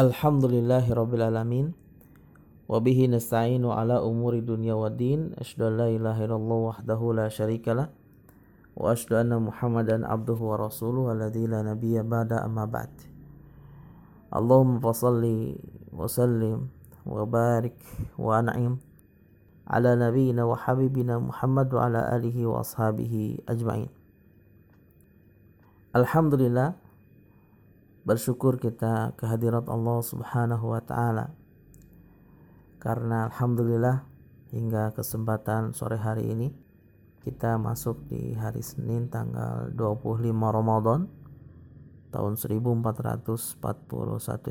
الحمد لله رب العالمين وبه نستعين على أمور الدنيا والدين أشهد أن لا إله إلا الله وحده لا شريك له وأشهد أن محمدا عبده ورسوله الذي لا نبي بعد أما بعد اللهم فصل وسلم وبارك وأنعم على نبينا وحبيبنا محمد وعلى آله وأصحابه أجمعين الحمد لله bersyukur kita kehadirat Allah Subhanahu wa taala. Karena alhamdulillah hingga kesempatan sore hari ini kita masuk di hari Senin tanggal 25 Ramadan tahun 1441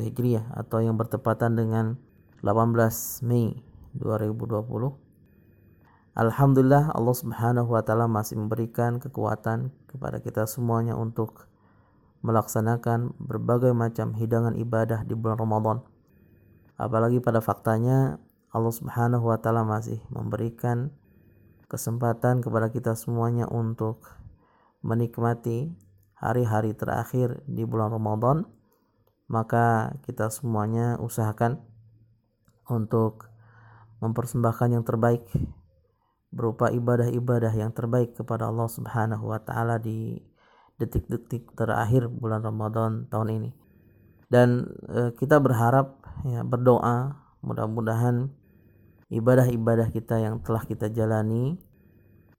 Hijriah atau yang bertepatan dengan 18 Mei 2020. Alhamdulillah Allah Subhanahu wa taala masih memberikan kekuatan kepada kita semuanya untuk melaksanakan berbagai macam hidangan ibadah di bulan Ramadan. Apalagi pada faktanya Allah Subhanahu wa taala masih memberikan kesempatan kepada kita semuanya untuk menikmati hari-hari terakhir di bulan Ramadan, maka kita semuanya usahakan untuk mempersembahkan yang terbaik berupa ibadah-ibadah yang terbaik kepada Allah Subhanahu wa taala di detik-detik terakhir bulan Ramadan tahun ini. Dan e, kita berharap ya berdoa mudah-mudahan ibadah-ibadah kita yang telah kita jalani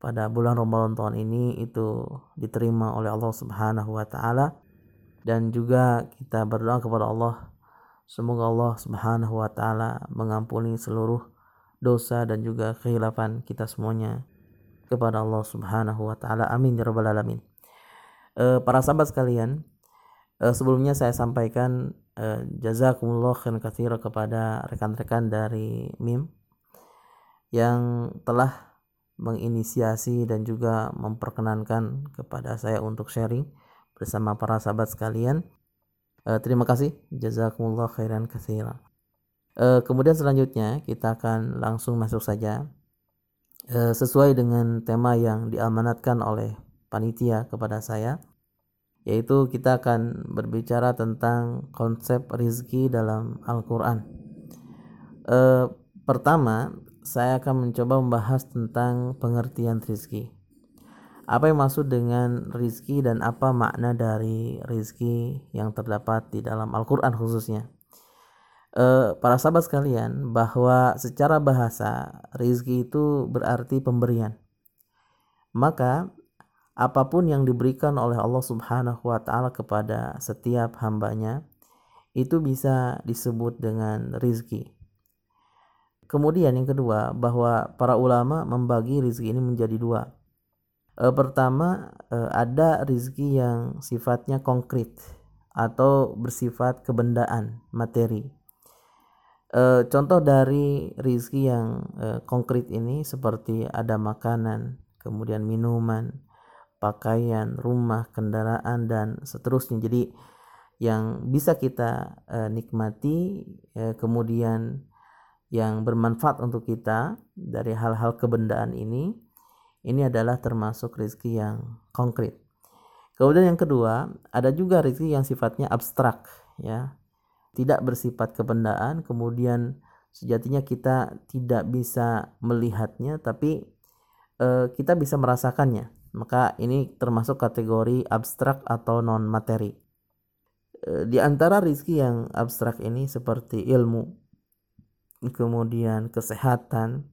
pada bulan Ramadan tahun ini itu diterima oleh Allah Subhanahu wa taala dan juga kita berdoa kepada Allah semoga Allah Subhanahu wa taala mengampuni seluruh dosa dan juga kehilafan kita semuanya kepada Allah Subhanahu wa taala. Amin ya rabbal alamin. E, para sahabat sekalian, e, sebelumnya saya sampaikan e, jazakumullah khairan katsira kepada rekan-rekan dari MIM yang telah menginisiasi dan juga memperkenankan kepada saya untuk sharing bersama para sahabat sekalian. E, terima kasih jazakumullah khairan katsira. E, kemudian selanjutnya kita akan langsung masuk saja sesuai dengan tema yang diamanatkan oleh panitia kepada saya yaitu kita akan berbicara tentang konsep rizki dalam Al-Quran. E, pertama, saya akan mencoba membahas tentang pengertian rizki. Apa yang maksud dengan rizki dan apa makna dari rizki yang terdapat di dalam Al-Quran khususnya eh, para sahabat sekalian bahwa secara bahasa rizki itu berarti pemberian. Maka apa pun yang diberikan oleh Allah Subhanahu wa taala kepada setiap hambanya itu bisa disebut dengan rizki. Kemudian yang kedua bahwa para ulama membagi rizki ini menjadi dua. E, pertama e, ada rizki yang sifatnya konkret atau bersifat kebendaan materi E, contoh dari rizki yang e, konkret ini seperti ada makanan, kemudian minuman, pakaian, rumah, kendaraan dan seterusnya. Jadi yang bisa kita e, nikmati, e, kemudian yang bermanfaat untuk kita dari hal-hal kebendaan ini, ini adalah termasuk rizki yang konkret. Kemudian yang kedua, ada juga rizki yang sifatnya abstrak, ya tidak bersifat kebendaan kemudian sejatinya kita tidak bisa melihatnya tapi e, kita bisa merasakannya maka ini termasuk kategori abstrak atau non materi e, di antara rizki yang abstrak ini seperti ilmu kemudian kesehatan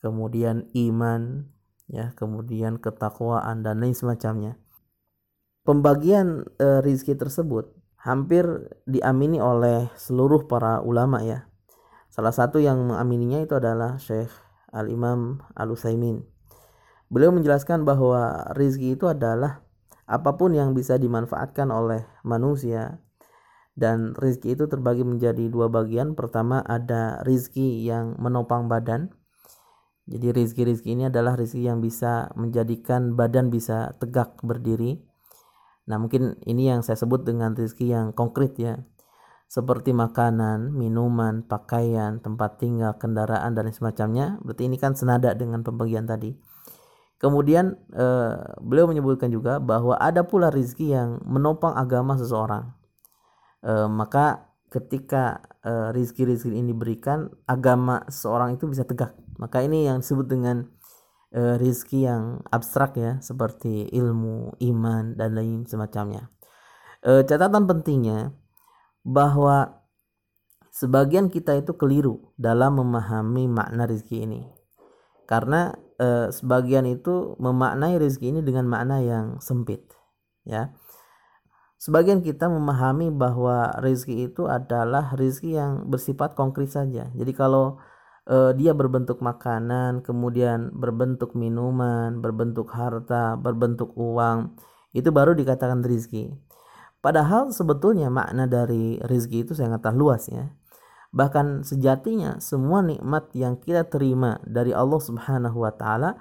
kemudian iman ya kemudian ketakwaan dan lain semacamnya pembagian e, rizki tersebut hampir diamini oleh seluruh para ulama ya. Salah satu yang mengamininya itu adalah Syekh Al-Imam Al-Utsaimin. Beliau menjelaskan bahwa rizki itu adalah apa pun yang bisa dimanfaatkan oleh manusia dan rizki itu terbagi menjadi dua bagian. Pertama ada rizki yang menopang badan. Jadi rizki-rizki ini adalah rizki yang bisa menjadikan badan bisa tegak berdiri Nah, mungkin ini yang saya sebut dengan rezeki yang konkret ya. Seperti makanan, minuman, pakaian, tempat tinggal, kendaraan dan semacamnya. Berarti ini kan senada dengan pembagian tadi. Kemudian eh, beliau menyebutkan juga bahwa ada pula rizki yang menopang agama seseorang. Eh, maka ketika uh, rizki-rizki ini diberikan agama seorang itu bisa tegak. Maka ini yang disebut dengan uh, rizki yang abstrak ya seperti ilmu iman dan lain semacamnya. Uh, catatan pentingnya bahwa sebagian kita itu keliru dalam memahami makna rizki ini. Karena uh, sebagian itu memaknai rizki ini dengan makna yang sempit ya Sebagian kita memahami bahwa rezeki itu adalah rezeki yang bersifat konkret saja. Jadi kalau uh, dia berbentuk makanan, kemudian berbentuk minuman, berbentuk harta, berbentuk uang, itu baru dikatakan rezeki. Padahal sebetulnya makna dari rezeki itu sangatlah luas ya. Bahkan sejatinya semua nikmat yang kita terima dari Allah Subhanahu wa taala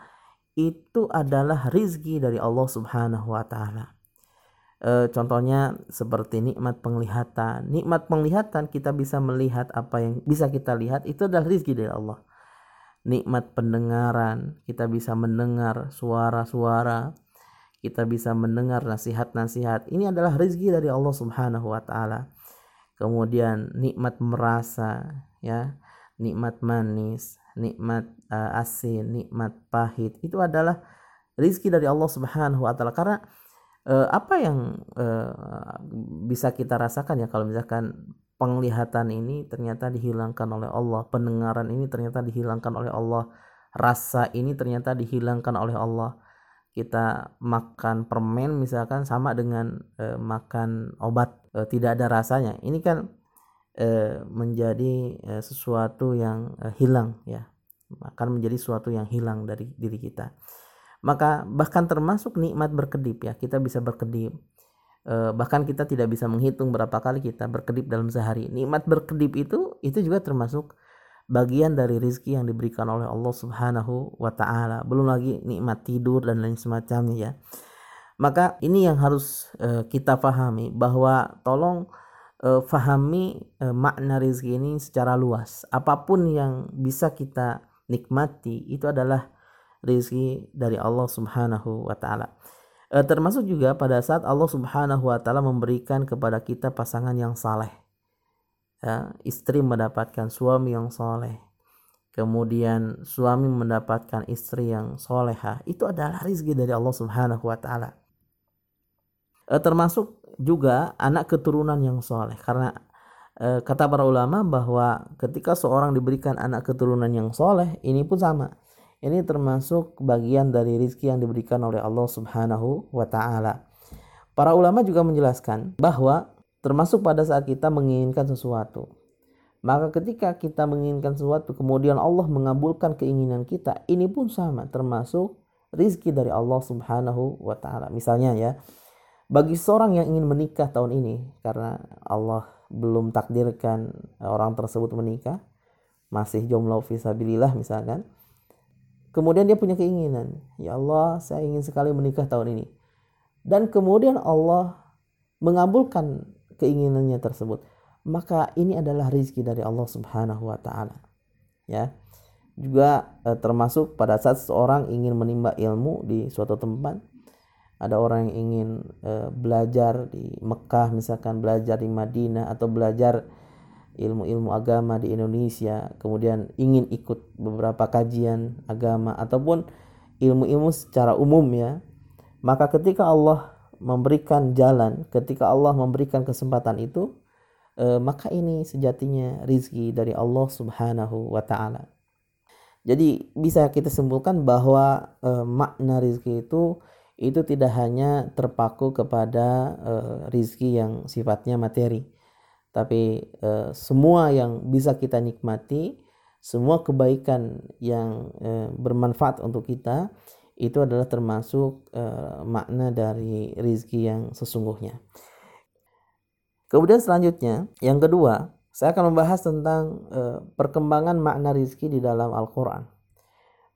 itu adalah rizki dari Allah Subhanahu wa taala. E, contohnya seperti nikmat penglihatan. Nikmat penglihatan kita bisa melihat apa yang bisa kita lihat itu adalah rezeki dari Allah. Nikmat pendengaran kita bisa mendengar suara-suara kita bisa mendengar nasihat-nasihat. Ini adalah rezeki dari Allah Subhanahu wa taala kemudian nikmat merasa ya. Nikmat manis nikmat uh, asin nikmat pahit. Itu adalah rezeki dari Allah Subhanahu wa taala. Karena uh, apa yang uh, bisa kita rasakan ya kalau misalkan penglihatan ini ternyata dihilangkan oleh Allah, pendengaran ini ternyata dihilangkan oleh Allah, rasa ini ternyata dihilangkan oleh Allah. Kita makan permen misalkan sama dengan uh, makan obat uh, tidak ada rasanya. Ini kan uh, menjadi uh, sesuatu yang uh, hilang ya. Akan menjadi sesuatu yang hilang dari diri kita maka bahkan termasuk nikmat berkedip ya kita bisa berkedip e, bahkan kita tidak bisa menghitung berapa kali kita berkedip dalam sehari nikmat berkedip itu itu juga termasuk bagian dari rizki yang diberikan oleh Allah Subhanahu wa taala belum lagi nikmat tidur dan lain semacamnya ya maka ini yang harus e, kita pahami bahwa tolong e, fahami e, makna rizki ini secara luas apa pun yang bisa kita nikmati itu adalah rizki dari Allah Subhanahu wa taala. Termasuk juga pada saat Allah Subhanahu wa taala memberikan kepada kita pasangan yang saleh. Ya, istri mendapatkan suami yang soleh. Kemudian suami mendapatkan istri yang soleha. Itu adalah rizki dari Allah Subhanahu wa taala. E, termasuk juga anak keturunan yang soleh karena e, kata para ulama bahwa ketika seorang diberikan anak keturunan yang soleh ini pun sama ini termasuk bagian dari rizki yang diberikan oleh Allah Subhanahu wa Ta'ala. Para ulama juga menjelaskan bahwa termasuk pada saat kita menginginkan sesuatu, maka ketika kita menginginkan sesuatu, kemudian Allah mengabulkan keinginan kita, ini pun sama, termasuk rizki dari Allah Subhanahu wa Ta'ala. Misalnya, ya, bagi seorang yang ingin menikah tahun ini, karena Allah belum takdirkan orang tersebut menikah, masih jomblo visabilillah misalkan, Kemudian dia punya keinginan, ya Allah, saya ingin sekali menikah tahun ini. Dan kemudian Allah mengabulkan keinginannya tersebut. Maka ini adalah rizki dari Allah Subhanahu wa taala. Ya. Juga eh, termasuk pada saat seorang ingin menimba ilmu di suatu tempat, ada orang yang ingin eh, belajar di Mekah misalkan belajar di Madinah atau belajar ilmu-ilmu agama di Indonesia, kemudian ingin ikut beberapa kajian agama ataupun ilmu-ilmu secara umum ya, maka ketika Allah memberikan jalan, ketika Allah memberikan kesempatan itu, eh, maka ini sejatinya rizki dari Allah Subhanahu wa Ta'ala. Jadi bisa kita simpulkan bahwa eh, makna rizki itu itu tidak hanya terpaku kepada eh, rizki yang sifatnya materi, tapi uh, semua yang bisa kita nikmati semua kebaikan yang uh, bermanfaat untuk kita itu adalah termasuk uh, makna dari rizki yang sesungguhnya. Kemudian selanjutnya yang kedua saya akan membahas tentang uh, perkembangan makna rizki di dalam Al-Quran.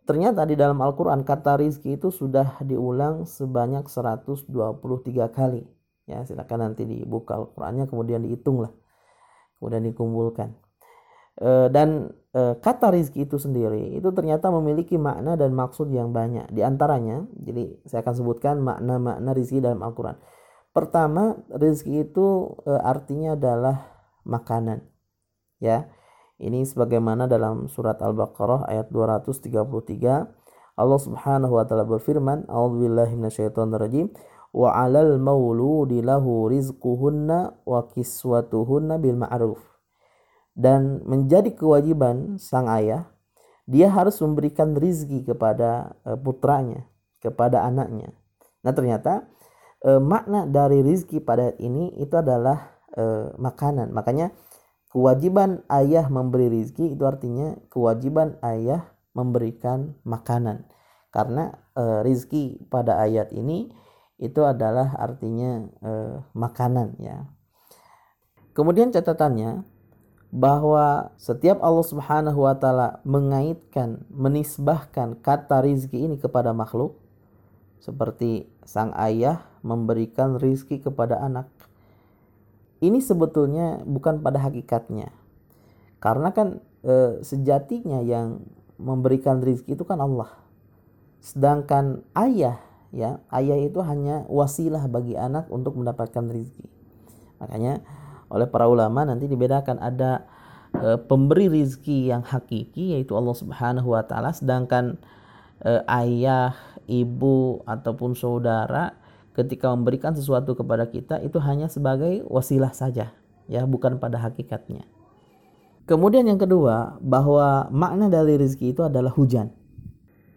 Ternyata di dalam Al-Quran kata rizki itu sudah diulang sebanyak 123 kali. Ya silakan nanti dibuka Al-Qurannya kemudian dihitung lah. Kemudian dikumpulkan. E, dan kata rizki itu sendiri itu ternyata memiliki makna dan maksud yang banyak di antaranya jadi saya akan sebutkan makna-makna rizki dalam Al-Quran pertama rizki itu e, artinya adalah makanan. Ya. Ini sebagaimana dalam surat Al-Baqarah ayat 233 Allah Subhanahu wa taala berfirman, "A'udzubillahi minasyaitonirrajim." Wa 'alal mauludi lahu rizquhunna wa kiswatuhunna bil ma'ruf. Dan menjadi kewajiban sang ayah, dia harus memberikan rizki kepada eh, putranya, kepada anaknya. Nah ternyata eh, makna dari rizki pada ini itu adalah eh, makanan. Makanya kewajiban ayah memberi rizki itu artinya kewajiban ayah memberikan makanan karena rizki pada ayat ini itu adalah artinya makanan ya kemudian catatannya bahwa setiap Allah Subhanahu wa taala mengaitkan menisbahkan kata rizki ini kepada makhluk seperti sang ayah memberikan rizki kepada anak ini sebetulnya bukan pada hakikatnya. Karena kan e, sejatinya yang memberikan rizki itu kan Allah. Sedangkan ayah ya ayah itu hanya wasilah bagi anak untuk mendapatkan rizki. Makanya oleh para ulama nanti dibedakan ada e, pemberi rizki yang hakiki yaitu Allah Subhanahu Wa Taala sedangkan e, ayah ibu ataupun saudara ketika memberikan sesuatu kepada kita itu hanya sebagai wasilah saja ya bukan pada hakikatnya. Kemudian yang kedua bahwa makna dari rezeki itu adalah hujan.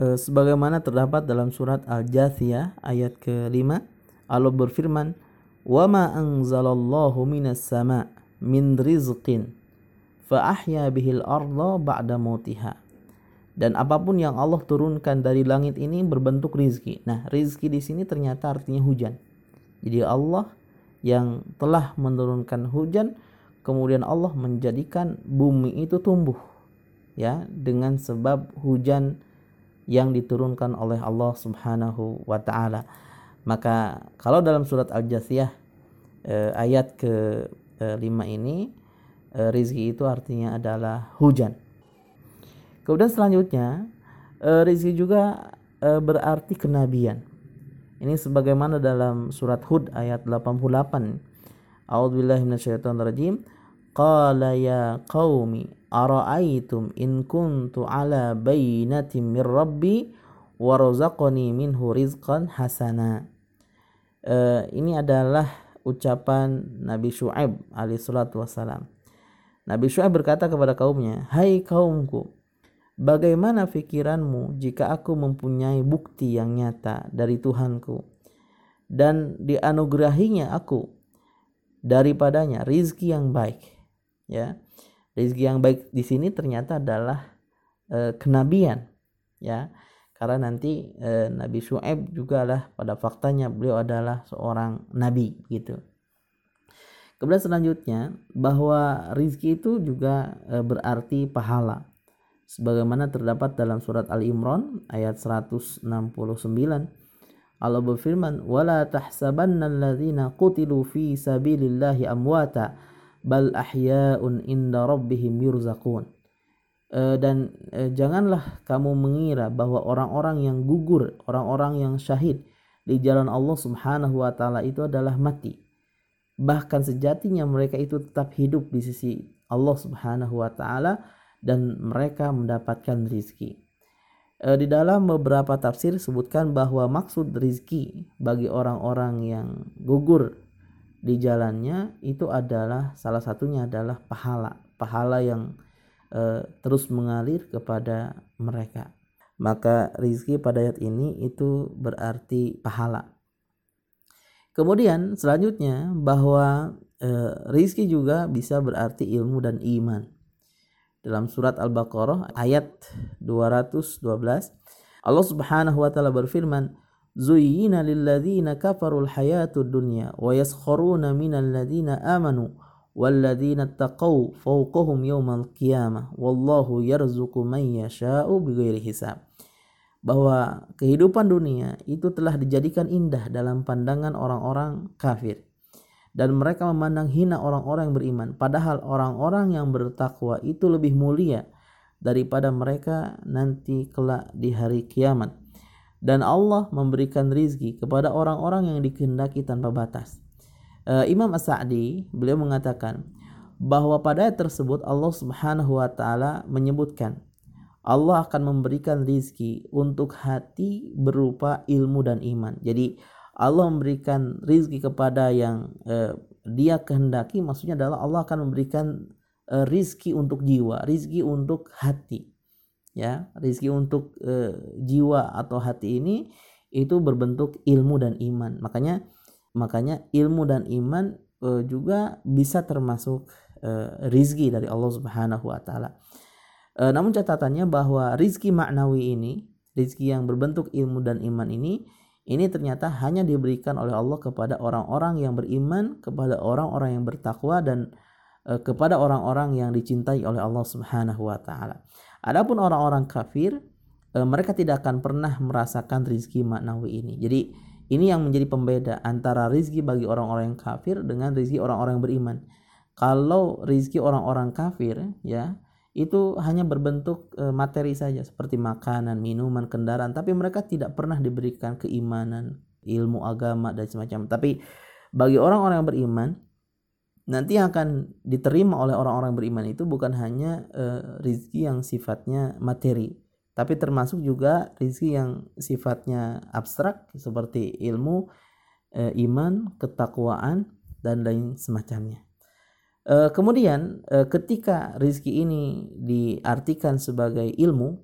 E, sebagaimana terdapat dalam surat Al-Jathiyah ayat ke-5 Allah berfirman ma anzalallahu minas sama min rizqin fa ahya bihil arda ba'da mautiha dan apa pun yang Allah turunkan dari langit ini berbentuk rizki. Nah, rizki di sini ternyata artinya hujan. Jadi Allah yang telah menurunkan hujan, kemudian Allah menjadikan bumi itu tumbuh, ya, dengan sebab hujan yang diturunkan oleh Allah Subhanahu wa taala. Maka kalau dalam surat Al-Jathiyah eh, ayat ke-5 eh, ini eh, rizki itu artinya adalah hujan Kemudian selanjutnya uh, rizki juga uh, berarti kenabian. Ini sebagaimana dalam surat Hud ayat 88. A'udzubillahi minasyaitonirrajim. Qala ya qaumi ara'aytum in kuntu ala bainatin min rabbi wa razaqani minhu rizqan hasana. Uh, ini adalah ucapan Nabi Shu'aib alaihi salatu wassalam. Nabi Shu'aib berkata kepada kaumnya, "Hai kaumku, Bagaimana pikiranmu jika aku mempunyai bukti yang nyata dari Tuhanku? Dan dianugerahinya aku daripadanya rizki yang baik. Ya rizki yang baik di sini ternyata adalah e, kenabian. Ya karena nanti e, Nabi Shu'aib juga lah pada faktanya beliau adalah seorang nabi gitu. Kemudian selanjutnya bahwa rizki itu juga e, berarti pahala. Sebagaimana terdapat dalam surat Al-Imran ayat 169 Allah berfirman wala tahsabanna alladhina qutilu fi sabilillahi amwata bal ahya'un inda rabbihim yurzaqun dan e, janganlah kamu mengira bahwa orang-orang yang gugur orang-orang yang syahid di jalan Allah Subhanahu wa taala itu adalah mati bahkan sejatinya mereka itu tetap hidup di sisi Allah Subhanahu wa taala dan mereka mendapatkan rizki. E, di dalam beberapa tafsir sebutkan bahwa maksud rizki bagi orang-orang yang gugur di jalannya itu adalah salah satunya adalah pahala, pahala yang e, terus mengalir kepada mereka. Maka rizki pada ayat ini itu berarti pahala. Kemudian selanjutnya bahwa e, rizki juga bisa berarti ilmu dan iman dalam surat Al-Baqarah ayat 212 Allah Subhanahu wa taala berfirman Zuyyina lilladzina kafarul hayatud dunya wa yaskharuna minal ladzina amanu taqaw fawqahum yawmal qiyamah wallahu yarzuqu man yasha'u bighairi hisab bahwa kehidupan dunia itu telah dijadikan indah dalam pandangan orang-orang kafir. Dan mereka memandang hina orang-orang yang beriman. Padahal orang-orang yang bertakwa itu lebih mulia daripada mereka nanti kelak di hari kiamat. Dan Allah memberikan rizki kepada orang-orang yang dikehendaki tanpa batas uh, Imam As-Sa'di beliau mengatakan bahwa pada ayat tersebut Allah Subhanahu wa taala menyebutkan Allah akan memberikan rizki untuk hati berupa ilmu dan iman. Jadi Allah memberikan rizki kepada yang eh, dia kehendaki, maksudnya adalah Allah akan memberikan eh, rizki untuk jiwa, rizki untuk hati. Ya, rizki untuk eh, jiwa atau hati ini itu berbentuk ilmu dan iman. Makanya makanya ilmu dan iman uh, juga bisa termasuk uh, rizki dari Allah Subhanahu wa taala. Uh, namun catatannya bahwa rizki maknawi ini, rizki yang berbentuk ilmu dan iman ini ini ternyata hanya diberikan oleh Allah kepada orang-orang yang beriman, kepada orang-orang yang bertakwa dan uh, kepada orang-orang yang dicintai oleh Allah Subhanahu wa taala. Adapun orang-orang kafir, uh, mereka tidak akan pernah merasakan rizki maknawi ini. Jadi ini yang menjadi pembeda antara rizki bagi orang-orang yang kafir dengan rizki orang-orang yang beriman. Kalau rizki orang-orang kafir, ya itu hanya berbentuk e, materi saja seperti makanan, minuman, kendaraan, tapi mereka tidak pernah diberikan keimanan, ilmu agama dan semacam. Tapi bagi orang-orang yang beriman, nanti yang akan diterima oleh orang-orang beriman itu bukan hanya e, rizki yang sifatnya materi, tapi termasuk juga rizki yang sifatnya abstrak seperti ilmu, e, iman, ketakwaan dan lain semacamnya. E, kemudian e, ketika rizki ini diartikan sebagai ilmu,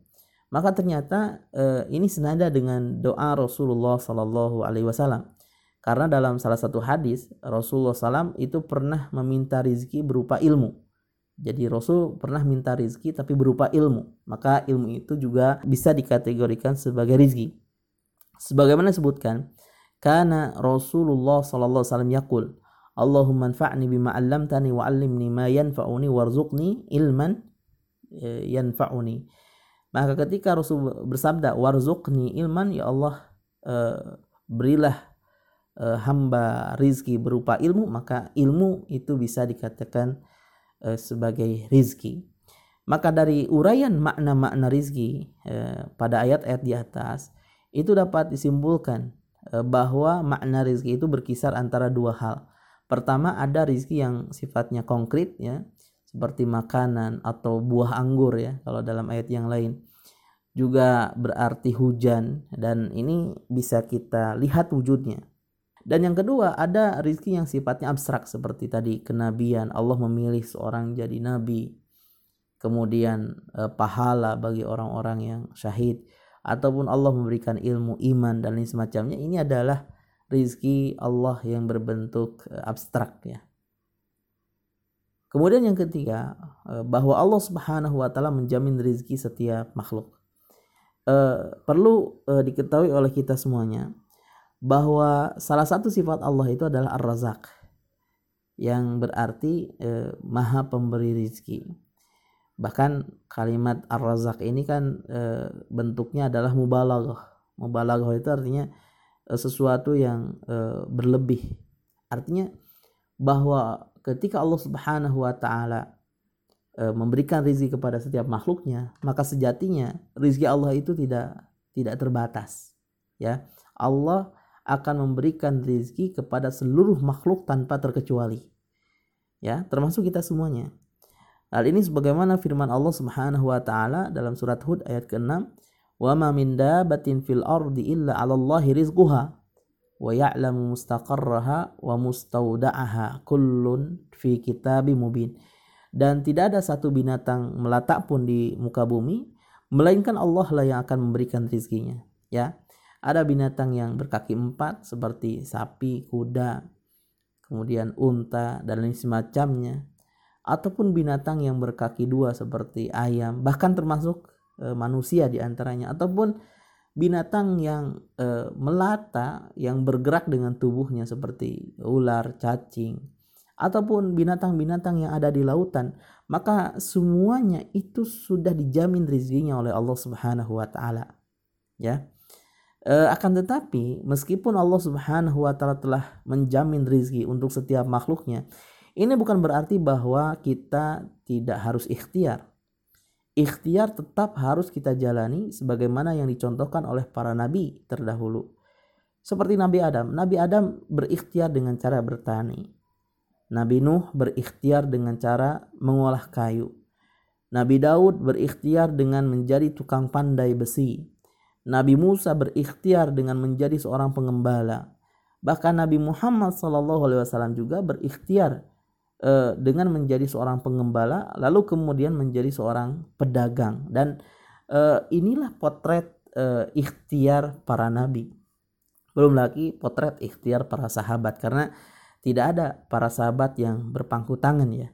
maka ternyata e, ini senada dengan doa Rasulullah Sallallahu Alaihi Wasallam. Karena dalam salah satu hadis Rasulullah SAW itu pernah meminta rizki berupa ilmu jadi Rasul pernah minta rizki tapi berupa ilmu. Maka ilmu itu juga bisa dikategorikan sebagai rizki. Sebagaimana disebutkan, karena Rasulullah sallallahu alaihi wasallam yaqul, Allahumma anfa'ni bima 'allamtani wa 'allimni ma yanfa'uni warzuqni ilman e, yanfa'uni. Maka ketika Rasul bersabda warzuqni ilman ya Allah eh, berilah eh, hamba rizki berupa ilmu maka ilmu itu bisa dikatakan Eh, sebagai rizki. Maka dari uraian makna-makna rizki eh, pada ayat-ayat di atas itu dapat disimpulkan eh, bahwa makna rizki itu berkisar antara dua hal. Pertama ada rizki yang sifatnya konkret ya seperti makanan atau buah anggur ya kalau dalam ayat yang lain juga berarti hujan dan ini bisa kita lihat wujudnya dan yang kedua ada rizki yang sifatnya abstrak seperti tadi kenabian Allah memilih seorang jadi nabi. Kemudian eh, pahala bagi orang-orang yang syahid ataupun Allah memberikan ilmu iman dan lain semacamnya ini adalah rizki Allah yang berbentuk eh, abstrak ya. Kemudian yang ketiga eh, bahwa Allah Subhanahu wa taala menjamin rizki setiap makhluk. Perlu diketahui oleh kita semuanya bahwa salah satu sifat Allah itu adalah Ar-Razak yang berarti eh, maha pemberi rizki. Bahkan kalimat Ar-Razak ini kan eh, bentuknya adalah mubalaghah. Mubalaghah itu artinya eh, sesuatu yang eh, berlebih. Artinya bahwa ketika Allah Subhanahu wa taala eh, memberikan rizki kepada setiap makhluknya, maka sejatinya rizki Allah itu tidak tidak terbatas. Ya, Allah akan memberikan rezeki kepada seluruh makhluk tanpa terkecuali. Ya, termasuk kita semuanya. Hal ini sebagaimana firman Allah Subhanahu wa taala dalam surat Hud ayat ke-6, "Wa ma min dabatin fil ardi illa 'ala Allahi rizquha wa ya'lamu mustaqarraha wa mustaudaha kullun fi kitabim mubin." Dan tidak ada satu binatang meletak pun di muka bumi melainkan Allah lah yang akan memberikan rezekinya, ya. Ada binatang yang berkaki empat seperti sapi, kuda, kemudian unta dan lain semacamnya. Ataupun binatang yang berkaki dua seperti ayam, bahkan termasuk e, manusia di antaranya. Ataupun binatang yang e, melata yang bergerak dengan tubuhnya seperti ular, cacing, ataupun binatang-binatang yang ada di lautan, maka semuanya itu sudah dijamin rezekinya oleh Allah Subhanahu wa taala. Ya. E, akan tetapi meskipun Allah Subhanahu wa taala telah menjamin rizki untuk setiap makhluknya, ini bukan berarti bahwa kita tidak harus ikhtiar. Ikhtiar tetap harus kita jalani sebagaimana yang dicontohkan oleh para nabi terdahulu. Seperti Nabi Adam, Nabi Adam berikhtiar dengan cara bertani. Nabi Nuh berikhtiar dengan cara mengolah kayu. Nabi Daud berikhtiar dengan menjadi tukang pandai besi. Nabi Musa berikhtiar dengan menjadi seorang pengembala. Bahkan Nabi Muhammad SAW juga berikhtiar uh, dengan menjadi seorang pengembala, lalu kemudian menjadi seorang pedagang. Dan uh, inilah potret uh, ikhtiar para nabi. Belum lagi potret ikhtiar para sahabat karena tidak ada para sahabat yang berpangku tangan ya.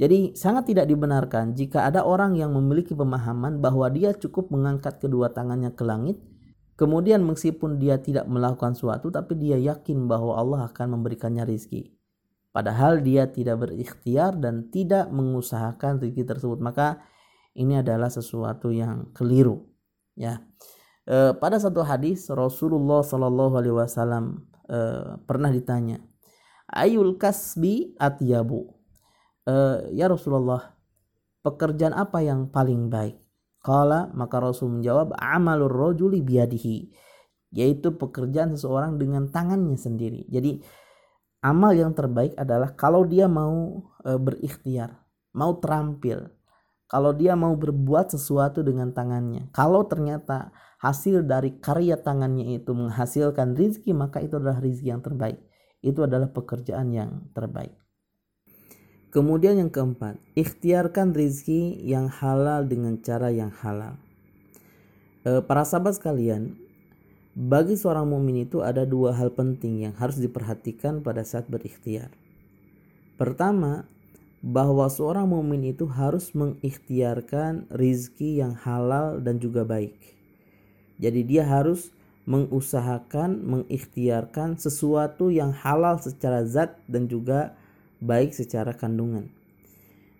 Jadi sangat tidak dibenarkan jika ada orang yang memiliki pemahaman bahwa dia cukup mengangkat kedua tangannya ke langit, kemudian meskipun dia tidak melakukan suatu tapi dia yakin bahwa Allah akan memberikannya rizki. Padahal dia tidak berikhtiar dan tidak mengusahakan rizki tersebut, maka ini adalah sesuatu yang keliru. Ya, e, pada satu hadis Rasulullah Shallallahu Alaihi Wasallam e, pernah ditanya, ayul kasbi atyabu uh, ya Rasulullah pekerjaan apa yang paling baik Kala maka Rasul menjawab amalur rojuli biadihi yaitu pekerjaan seseorang dengan tangannya sendiri. Jadi amal yang terbaik adalah kalau dia mau e, berikhtiar, mau terampil, kalau dia mau berbuat sesuatu dengan tangannya. Kalau ternyata hasil dari karya tangannya itu menghasilkan rizki maka itu adalah rizki yang terbaik itu adalah pekerjaan yang terbaik. Kemudian yang keempat, ikhtiarkan rizki yang halal dengan cara yang halal. E, para sahabat sekalian, bagi seorang mukmin itu ada dua hal penting yang harus diperhatikan pada saat berikhtiar. Pertama, bahwa seorang mukmin itu harus mengikhtiarkan rizki yang halal dan juga baik. Jadi dia harus mengusahakan, mengikhtiarkan sesuatu yang halal secara zat dan juga baik secara kandungan.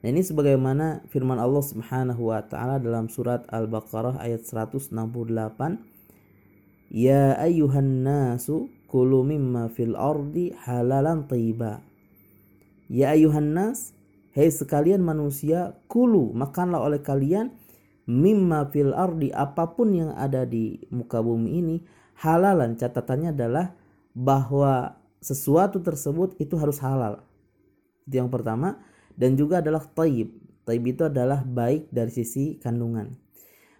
Nah ini sebagaimana firman Allah Subhanahu wa taala dalam surat Al-Baqarah ayat 168 Ya ayyuhan nasu kulu mimma fil ardi halalan tayyiba. Ya ayuhan nas, hei sekalian manusia, kulu makanlah oleh kalian mimma fil ardi apa pun yang ada di muka bumi ini halalan catatannya adalah bahwa sesuatu tersebut itu harus halal. Itu yang pertama dan juga adalah taib. Taib itu adalah baik dari sisi kandungan.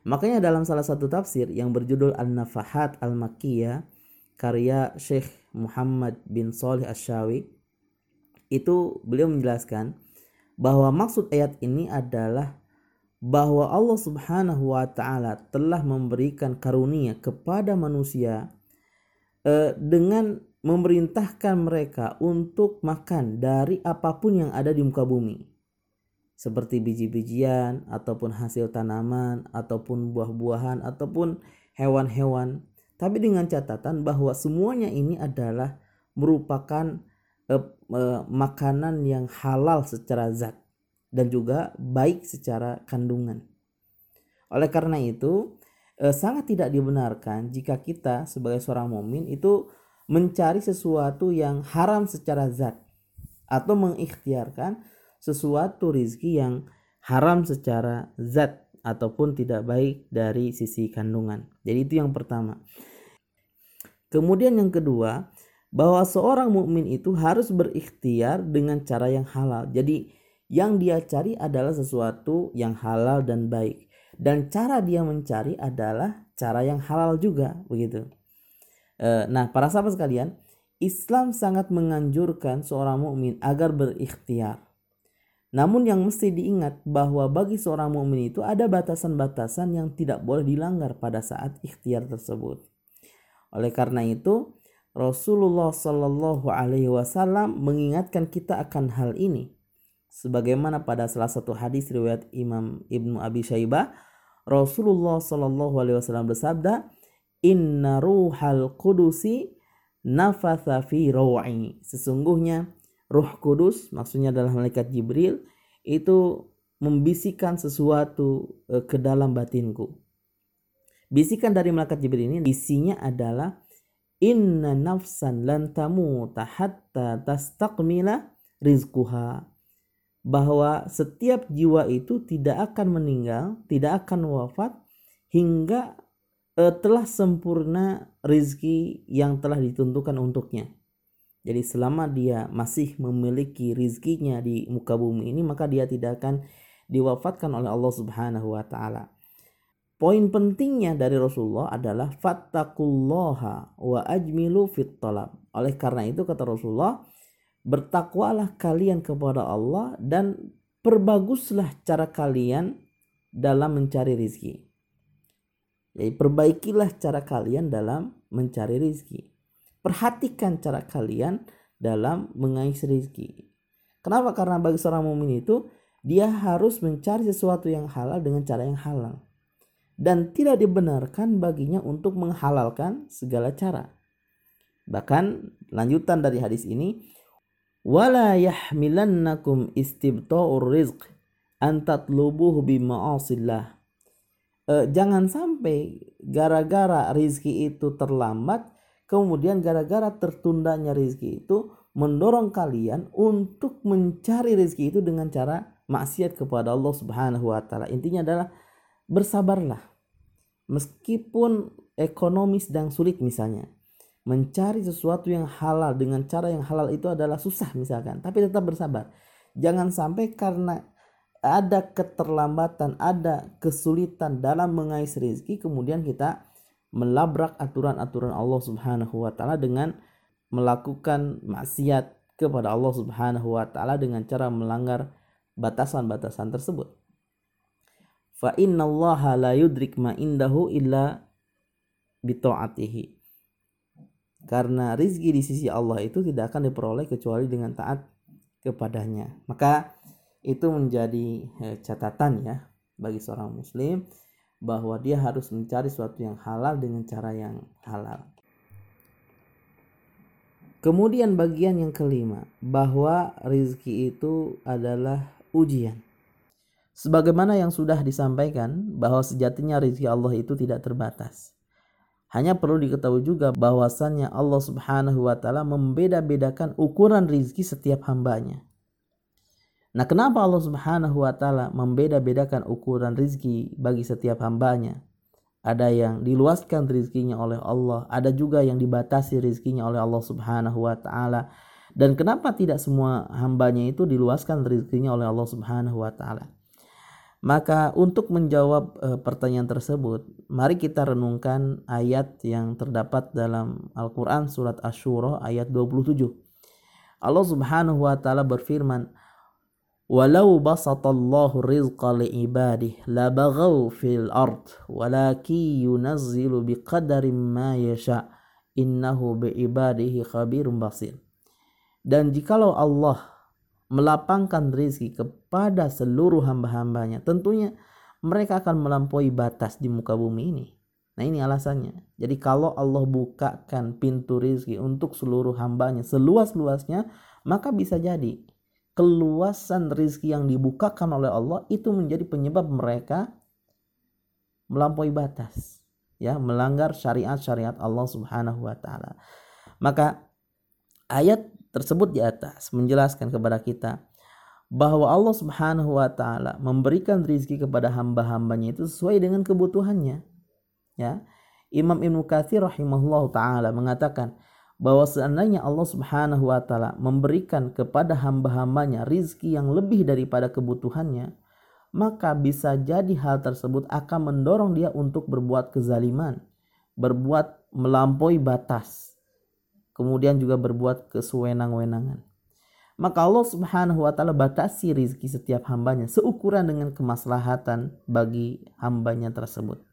Makanya dalam salah satu tafsir yang berjudul An-Nafahat Al-Makkiyah karya Syekh Muhammad bin Salih Asyawi itu beliau menjelaskan bahwa maksud ayat ini adalah bahwa Allah Subhanahu wa taala telah memberikan karunia kepada manusia eh, dengan memerintahkan mereka untuk makan dari apa pun yang ada di muka bumi. Seperti biji-bijian ataupun hasil tanaman ataupun buah-buahan ataupun hewan-hewan. Tapi dengan catatan bahwa semuanya ini adalah merupakan eh, eh, makanan yang halal secara zat dan juga baik secara kandungan. Oleh karena itu, eh, sangat tidak dibenarkan jika kita sebagai seorang mumin itu mencari sesuatu yang haram secara zat atau mengikhtiarkan sesuatu rizki yang haram secara zat ataupun tidak baik dari sisi kandungan. Jadi itu yang pertama. Kemudian yang kedua, bahwa seorang mukmin itu harus berikhtiar dengan cara yang halal. Jadi yang dia cari adalah sesuatu yang halal dan baik. Dan cara dia mencari adalah cara yang halal juga, begitu. E, nah, para sahabat sekalian, Islam sangat menganjurkan seorang mukmin agar berikhtiar. Namun yang mesti diingat bahwa bagi seorang mukmin itu ada batasan-batasan yang tidak boleh dilanggar pada saat ikhtiar tersebut. Oleh karena itu, Rasulullah Shallallahu Alaihi Wasallam mengingatkan kita akan hal ini sebagaimana pada salah satu hadis riwayat Imam Ibnu Abi Syaibah Rasulullah Shallallahu alaihi wasallam bersabda inna ruhal kudusi nafatha fi rawi. Sesungguhnya ruh kudus maksudnya adalah malaikat Jibril itu membisikkan sesuatu e, ke dalam batinku. Bisikan dari malaikat Jibril ini isinya adalah inna nafsan lan tamuta hatta tastaqmila rizquha. Bahwa setiap jiwa itu tidak akan meninggal, tidak akan wafat hingga telah sempurna rizki yang telah ditentukan untuknya. Jadi selama dia masih memiliki rizkinya di muka bumi ini maka dia tidak akan diwafatkan oleh Allah Subhanahu wa taala. Poin pentingnya dari Rasulullah adalah fattakullaha wa ajmilu fit talab. Oleh karena itu kata Rasulullah, bertakwalah kalian kepada Allah dan perbaguslah cara kalian dalam mencari rizki. Jadi perbaikilah cara kalian dalam mencari rizki. Perhatikan cara kalian dalam mengais rizki. Kenapa? Karena bagi seorang mumin itu dia harus mencari sesuatu yang halal dengan cara yang halal dan tidak dibenarkan baginya untuk menghalalkan segala cara. Bahkan lanjutan dari hadis ini wala yahmilannakum istibta'ur rizq an tatlubuhu bima'asillah. E, jangan sampai gara-gara rizki itu terlambat kemudian gara-gara tertundanya rizki itu mendorong kalian untuk mencari rizki itu dengan cara maksiat kepada Allah Subhanahu wa taala. Intinya adalah bersabarlah meskipun ekonomi sedang sulit misalnya mencari sesuatu yang halal dengan cara yang halal itu adalah susah misalkan tapi tetap bersabar jangan sampai karena ada keterlambatan ada kesulitan dalam mengais rezeki kemudian kita melabrak aturan-aturan Allah Subhanahu wa taala dengan melakukan maksiat kepada Allah Subhanahu wa taala dengan cara melanggar batasan-batasan tersebut. Fa inna Allah la yudrik ma indahu illa bitaatihi karena rizki di sisi Allah itu tidak akan diperoleh kecuali dengan taat kepadanya. Maka itu menjadi eh, catatan ya bagi seorang muslim bahwa dia harus mencari sesuatu yang halal dengan cara yang halal kemudian bagian yang kelima bahwa rizki itu adalah ujian Sebagaimana yang sudah disampaikan bahwa sejatinya rezeki Allah itu tidak terbatas. Hanya perlu diketahui juga bahwasannya Allah Subhanahu wa taala membeda-bedakan ukuran rizki setiap hambanya. Nah, kenapa Allah Subhanahu wa taala membeda-bedakan ukuran rizki bagi setiap hambanya? Ada yang diluaskan rizkinya oleh Allah, ada juga yang dibatasi rizkinya oleh Allah Subhanahu wa taala. Dan kenapa tidak semua hambanya itu diluaskan rizkinya oleh Allah Subhanahu wa taala? Maka untuk menjawab e, pertanyaan tersebut, mari kita renungkan ayat yang terdapat dalam Al-Qur'an surat Asy-Syura ayat 27. Allah Subhanahu wa taala berfirman, "Walau basatallahu rizqa li'ibadihi labaghaw fil ard, walaki yunazzilu biqadarin ma yasha, innahu bi'ibadihi khabirun basir." Dan jikalau Allah melapangkan rizki kepada seluruh hamba-hambanya, tentunya mereka akan melampaui batas di muka bumi ini. Nah ini alasannya. Jadi kalau Allah bukakan pintu rizki untuk seluruh hambanya seluas-luasnya, maka bisa jadi keluasan rizki yang dibukakan oleh Allah itu menjadi penyebab mereka melampaui batas. Ya, melanggar syariat-syariat Allah Subhanahu wa taala. Maka ayat tersebut di atas menjelaskan kepada kita bahwa Allah Subhanahu wa taala memberikan rizki kepada hamba-hambanya itu sesuai dengan kebutuhannya. Ya. Imam Ibnu Katsir rahimahullah taala mengatakan bahwa seandainya Allah Subhanahu wa taala memberikan kepada hamba-hambanya rizki yang lebih daripada kebutuhannya, maka bisa jadi hal tersebut akan mendorong dia untuk berbuat kezaliman, berbuat melampaui batas kemudian juga berbuat kesewenang-wenangan. Maka Allah Subhanahu wa taala batasi rizki setiap hambanya seukuran dengan kemaslahatan bagi hambanya tersebut.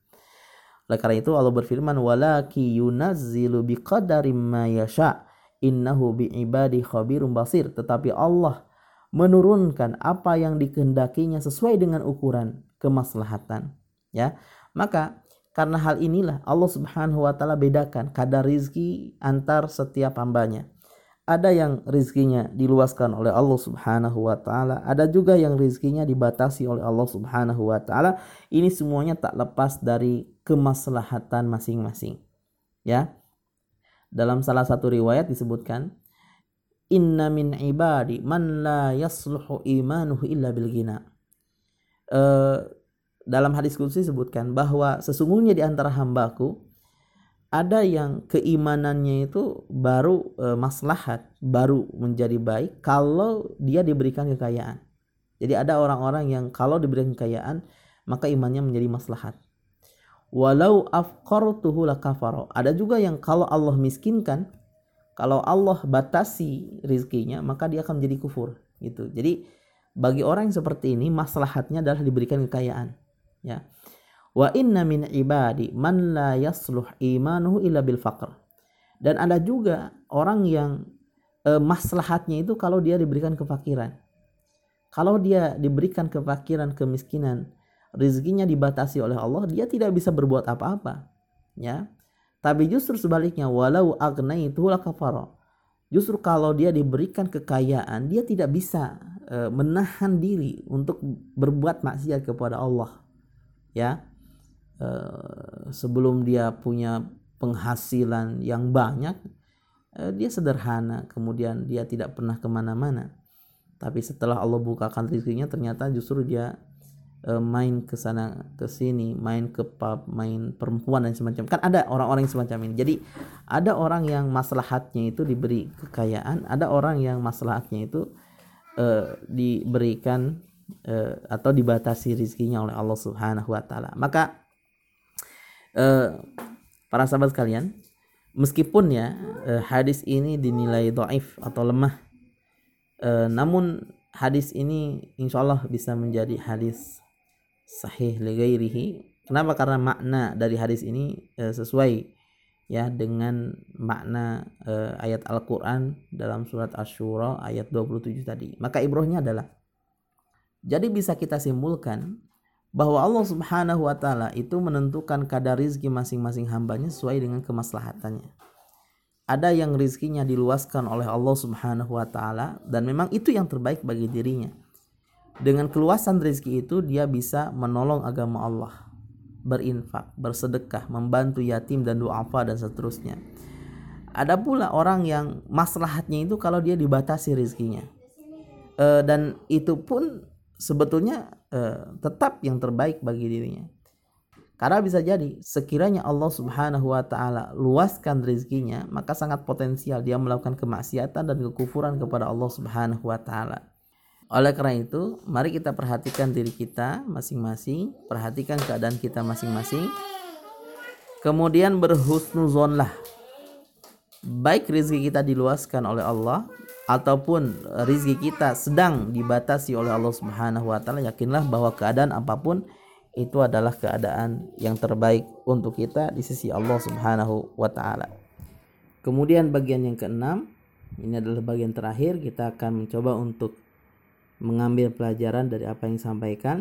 Oleh karena itu Allah berfirman walaki yunazzilu biqadari ma yasha innahu biibadi khabirum basir tetapi Allah menurunkan apa yang dikehendakinya sesuai dengan ukuran kemaslahatan ya maka karena hal inilah Allah Subhanahu wa taala bedakan kadar rizki antar setiap hambanya. Ada yang rizkinya diluaskan oleh Allah Subhanahu wa taala, ada juga yang rizkinya dibatasi oleh Allah Subhanahu wa taala. Ini semuanya tak lepas dari kemaslahatan masing-masing. Ya. Dalam salah satu riwayat disebutkan Inna min ibadi man la yasluhu imanuhu illa bil ghina. Uh, dalam hadis kudsi disebutkan bahwa sesungguhnya di antara hambaku ada yang keimanannya itu baru e, maslahat, baru menjadi baik kalau dia diberikan kekayaan. Jadi ada orang-orang yang kalau diberikan kekayaan maka imannya menjadi maslahat. Walau afqartuhu lakafaro. Ada juga yang kalau Allah miskinkan, kalau Allah batasi rizkinya maka dia akan menjadi kufur gitu. Jadi bagi orang yang seperti ini maslahatnya adalah diberikan kekayaan, ya. Wa inna min ibadi man la yasluh imanuhu illa bil faqr. Dan ada juga orang yang e, maslahatnya itu kalau dia diberikan kefakiran. Kalau dia diberikan kefakiran, kemiskinan, rezekinya dibatasi oleh Allah, dia tidak bisa berbuat apa-apa. Ya. Tapi justru sebaliknya, walau aghnaitu lakafara. Justru kalau dia diberikan kekayaan, dia tidak bisa e, menahan diri untuk berbuat maksiat kepada Allah. Ya. Eh, sebelum dia punya penghasilan yang banyak uh, dia sederhana kemudian dia tidak pernah ke mana-mana. Tapi setelah Allah bukakan rezekinya ternyata justru dia uh, main ke sana ke sini main ke pub main perempuan dan semacam. Kan ada orang-orang yang semacam ini. Jadi ada orang yang maslahatnya itu diberi kekayaan ada orang yang maslahatnya itu uh, diberikan uh, atau dibatasi rezekinya oleh Allah Subhanahu wa taala. Maka uh, para sahabat sekalian, meskipun ya uh, hadis ini dinilai doif atau lemah, uh, namun hadis ini insya Allah bisa menjadi hadis sahih legairihi. Kenapa? Karena makna dari hadis ini uh, sesuai ya dengan makna uh, ayat Al-Qur'an dalam surat Asy-Syura ayat 27 tadi. Maka ibrohnya adalah jadi bisa kita simpulkan bahwa Allah Subhanahu wa taala itu menentukan kadar rizki masing-masing hambanya sesuai dengan kemaslahatannya. Ada yang rizkinya diluaskan oleh Allah Subhanahu wa taala dan memang itu yang terbaik bagi dirinya. Dengan keluasan rizki itu dia bisa menolong agama Allah, berinfak, bersedekah, membantu yatim dan duafa dan seterusnya. Ada pula orang yang maslahatnya itu kalau dia dibatasi rizkinya. E, dan itu pun sebetulnya eh, tetap yang terbaik bagi dirinya. Karena bisa jadi sekiranya Allah Subhanahu wa taala luaskan rezekinya, maka sangat potensial dia melakukan kemaksiatan dan kekufuran kepada Allah Subhanahu wa taala. Oleh karena itu, mari kita perhatikan diri kita masing-masing, perhatikan keadaan kita masing-masing. Kemudian berhusnuzonlah. Baik rezeki kita diluaskan oleh Allah ataupun rizki kita sedang dibatasi oleh Allah Subhanahu wa taala yakinlah bahwa keadaan apa pun itu adalah keadaan yang terbaik untuk kita di sisi Allah Subhanahu wa taala. Kemudian bagian yang keenam, ini adalah bagian terakhir kita akan mencoba untuk mengambil pelajaran dari apa yang disampaikan.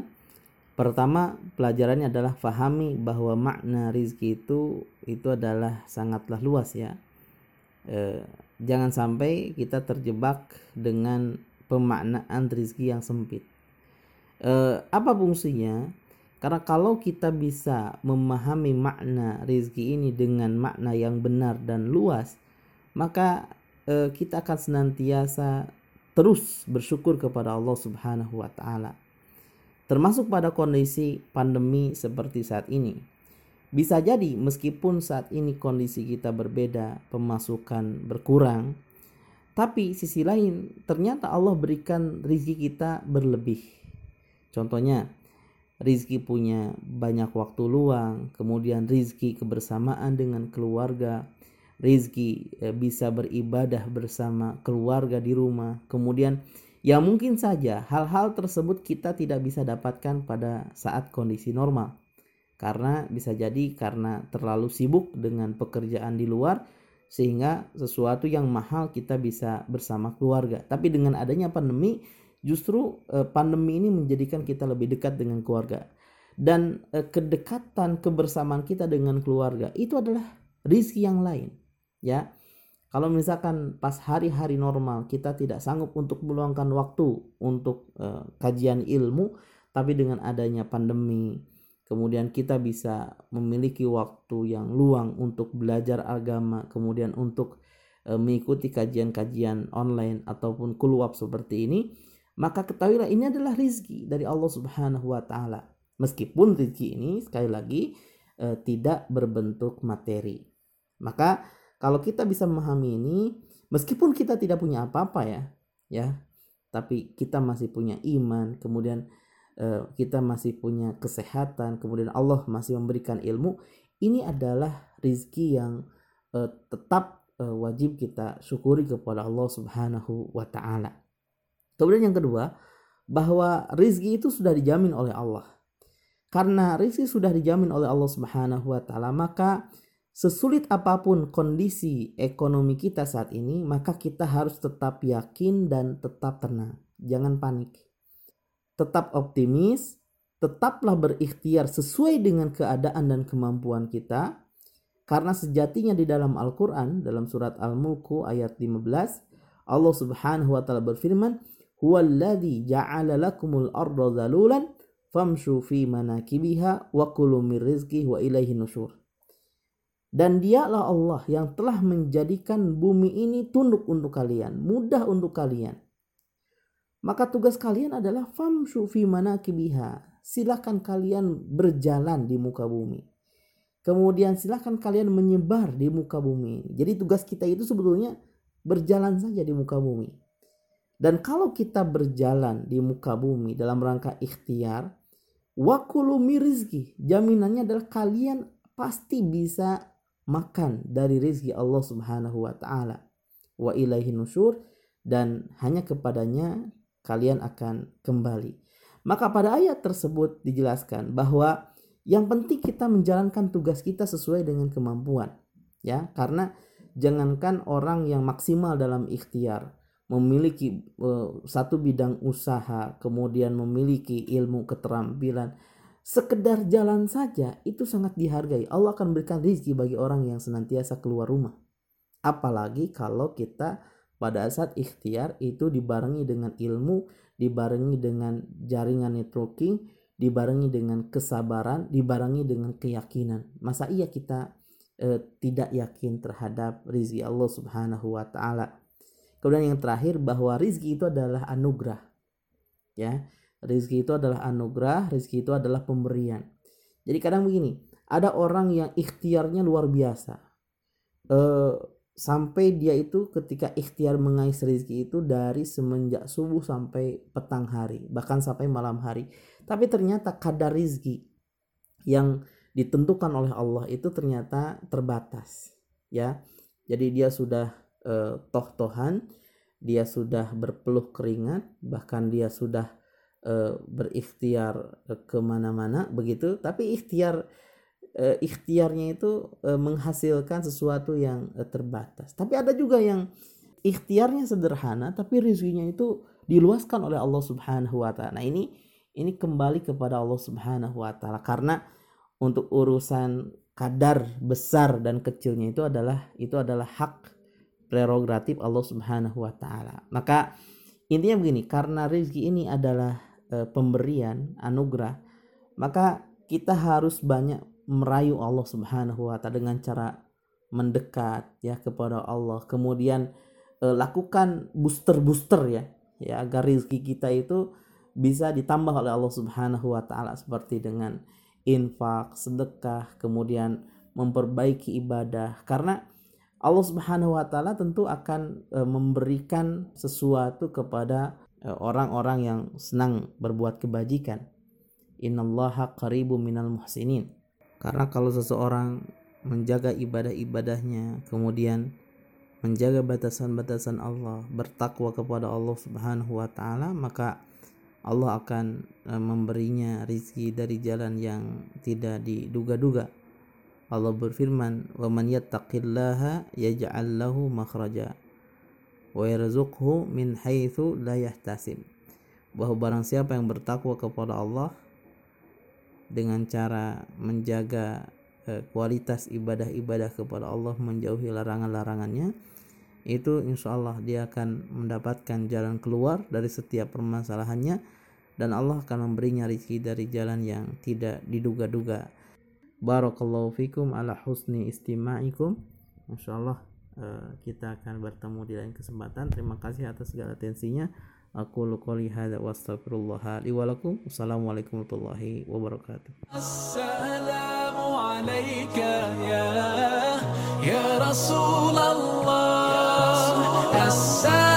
Pertama, pelajarannya adalah fahami bahwa makna rizki itu itu adalah sangatlah luas ya. E, jangan sampai kita terjebak dengan pemaknaan rizki yang sempit. E, apa fungsinya? Karena kalau kita bisa memahami makna rizki ini dengan makna yang benar dan luas, maka e, kita akan senantiasa terus bersyukur kepada Allah Subhanahu wa taala. Termasuk pada kondisi pandemi seperti saat ini bisa jadi meskipun saat ini kondisi kita berbeda, pemasukan berkurang, tapi sisi lain ternyata Allah berikan rizki kita berlebih. Contohnya, rizki punya banyak waktu luang, kemudian rizki kebersamaan dengan keluarga, rizki eh, bisa beribadah bersama keluarga di rumah, kemudian yang mungkin saja hal-hal tersebut kita tidak bisa dapatkan pada saat kondisi normal karena bisa jadi karena terlalu sibuk dengan pekerjaan di luar sehingga sesuatu yang mahal kita bisa bersama keluarga. Tapi dengan adanya pandemi justru eh, pandemi ini menjadikan kita lebih dekat dengan keluarga. Dan eh, kedekatan kebersamaan kita dengan keluarga itu adalah rizki yang lain, ya. Kalau misalkan pas hari-hari normal kita tidak sanggup untuk meluangkan waktu untuk eh, kajian ilmu, tapi dengan adanya pandemi, kemudian kita bisa memiliki waktu yang luang untuk belajar agama, kemudian untuk e, mengikuti kajian-kajian online ataupun kuluap seperti ini, maka ketahuilah ini adalah rizki dari Allah Subhanahu wa taala. Meskipun rizki ini sekali lagi e, tidak berbentuk materi. Maka kalau kita bisa memahami ini, meskipun kita tidak punya apa-apa ya, ya, tapi kita masih punya iman, kemudian kita masih punya kesehatan, kemudian Allah masih memberikan ilmu, ini adalah rizki yang eh, tetap eh, wajib kita syukuri kepada Allah Subhanahu wa taala. Kemudian yang kedua, bahwa rizki itu sudah dijamin oleh Allah. Karena rizki sudah dijamin oleh Allah Subhanahu wa taala, maka Sesulit apa pun kondisi ekonomi kita saat ini, maka kita harus tetap yakin dan tetap tenang. Jangan panik. Tetap optimis, tetaplah berikhtiar sesuai dengan keadaan dan kemampuan kita. Karena sejatinya di dalam Al-Quran, dalam surat Al-Mulku ayat 15, Allah subhanahu wa ta'ala berfirman, Huwaladhi ja'ala lakumul arda zalulan, famshu fi manakibiha wa kulu min rizki wa ilaihi nusyur. Dan dialah Allah yang telah menjadikan bumi ini tunduk untuk kalian, mudah untuk kalian. Maka tugas kalian adalah famshu fi manakibiha. Silakan kalian berjalan di muka bumi. Kemudian silakan kalian menyebar di muka bumi. Jadi tugas kita itu sebetulnya berjalan saja di muka bumi. Dan kalau kita berjalan di muka bumi dalam rangka ikhtiar, wakulu mirizki, jaminannya adalah kalian pasti bisa makan dari rezeki Allah Subhanahu wa taala. Wa ilaihi nusyur dan hanya kepadanya kalian akan kembali. Maka pada ayat tersebut dijelaskan bahwa yang penting kita menjalankan tugas kita sesuai dengan kemampuan ya karena jangankan orang yang maksimal dalam ikhtiar memiliki uh, satu bidang usaha kemudian memiliki ilmu keterampilan sekedar jalan saja itu sangat dihargai. Allah akan berikan rezeki bagi orang yang senantiasa keluar rumah. Apalagi kalau kita pada saat ikhtiar itu dibarengi dengan ilmu, dibarengi dengan jaringan networking, dibarengi dengan kesabaran, dibarengi dengan keyakinan. Masa iya kita eh, tidak yakin terhadap rezeki Allah Subhanahu wa taala. Kemudian yang terakhir bahwa rezeki itu adalah anugerah. Ya Rizki itu adalah anugerah, rizki itu adalah pemberian. Jadi kadang begini, ada orang yang ikhtiarnya luar biasa. E, sampai dia itu ketika ikhtiar mengais rizki itu dari semenjak subuh sampai petang hari, bahkan sampai malam hari. Tapi ternyata kadar rizki yang ditentukan oleh Allah itu ternyata terbatas. Ya, jadi dia sudah e, toh-tohan, dia sudah berpeluh keringat, bahkan dia sudah e, berikhtiar ke mana-mana begitu tapi ikhtiar e, ikhtiarnya itu e, menghasilkan sesuatu yang e, terbatas tapi ada juga yang ikhtiarnya sederhana tapi rezekinya itu diluaskan oleh Allah Subhanahu wa taala. Nah, ini ini kembali kepada Allah Subhanahu wa taala karena untuk urusan kadar besar dan kecilnya itu adalah itu adalah hak prerogatif Allah Subhanahu wa taala. Maka intinya begini, karena rezeki ini adalah e, pemberian anugerah maka kita harus banyak merayu Allah Subhanahu wa taala dengan cara mendekat ya kepada Allah kemudian e, lakukan booster-booster ya ya agar rezeki kita itu bisa ditambah oleh Allah Subhanahu wa taala seperti dengan infak, sedekah, kemudian memperbaiki ibadah karena Allah Subhanahu wa taala tentu akan e, memberikan sesuatu kepada Eh, orang-orang yang senang berbuat kebajikan. Innallaha qaribum minal muhsinin. Karena kalau seseorang menjaga ibadah-ibadahnya, kemudian menjaga batasan-batasan Allah, bertakwa kepada Allah Subhanahu wa taala, maka Allah akan eh, memberinya rizki dari jalan yang tidak diduga-duga. Allah berfirman, "Wa man yattaqillaha yaj'al lahu makhraja." wa yarzuqhu min haitsu la yahtasib bahwa barang siapa yang bertakwa kepada Allah dengan cara menjaga eh, kualitas ibadah-ibadah kepada Allah menjauhi larangan-larangannya itu insya Allah dia akan mendapatkan jalan keluar dari setiap permasalahannya dan Allah akan memberinya rezeki dari jalan yang tidak diduga-duga Barakallahu fikum ala husni istima'ikum Masya Allah Eh, kita akan bertemu di lain kesempatan. Terima kasih atas segala atensinya. أقول قولي هذا وأستغفر الله لي ولكم. والسلام عليكم ورحمة الله وبركاته. السلام عليك يا يا رسول الله. السلام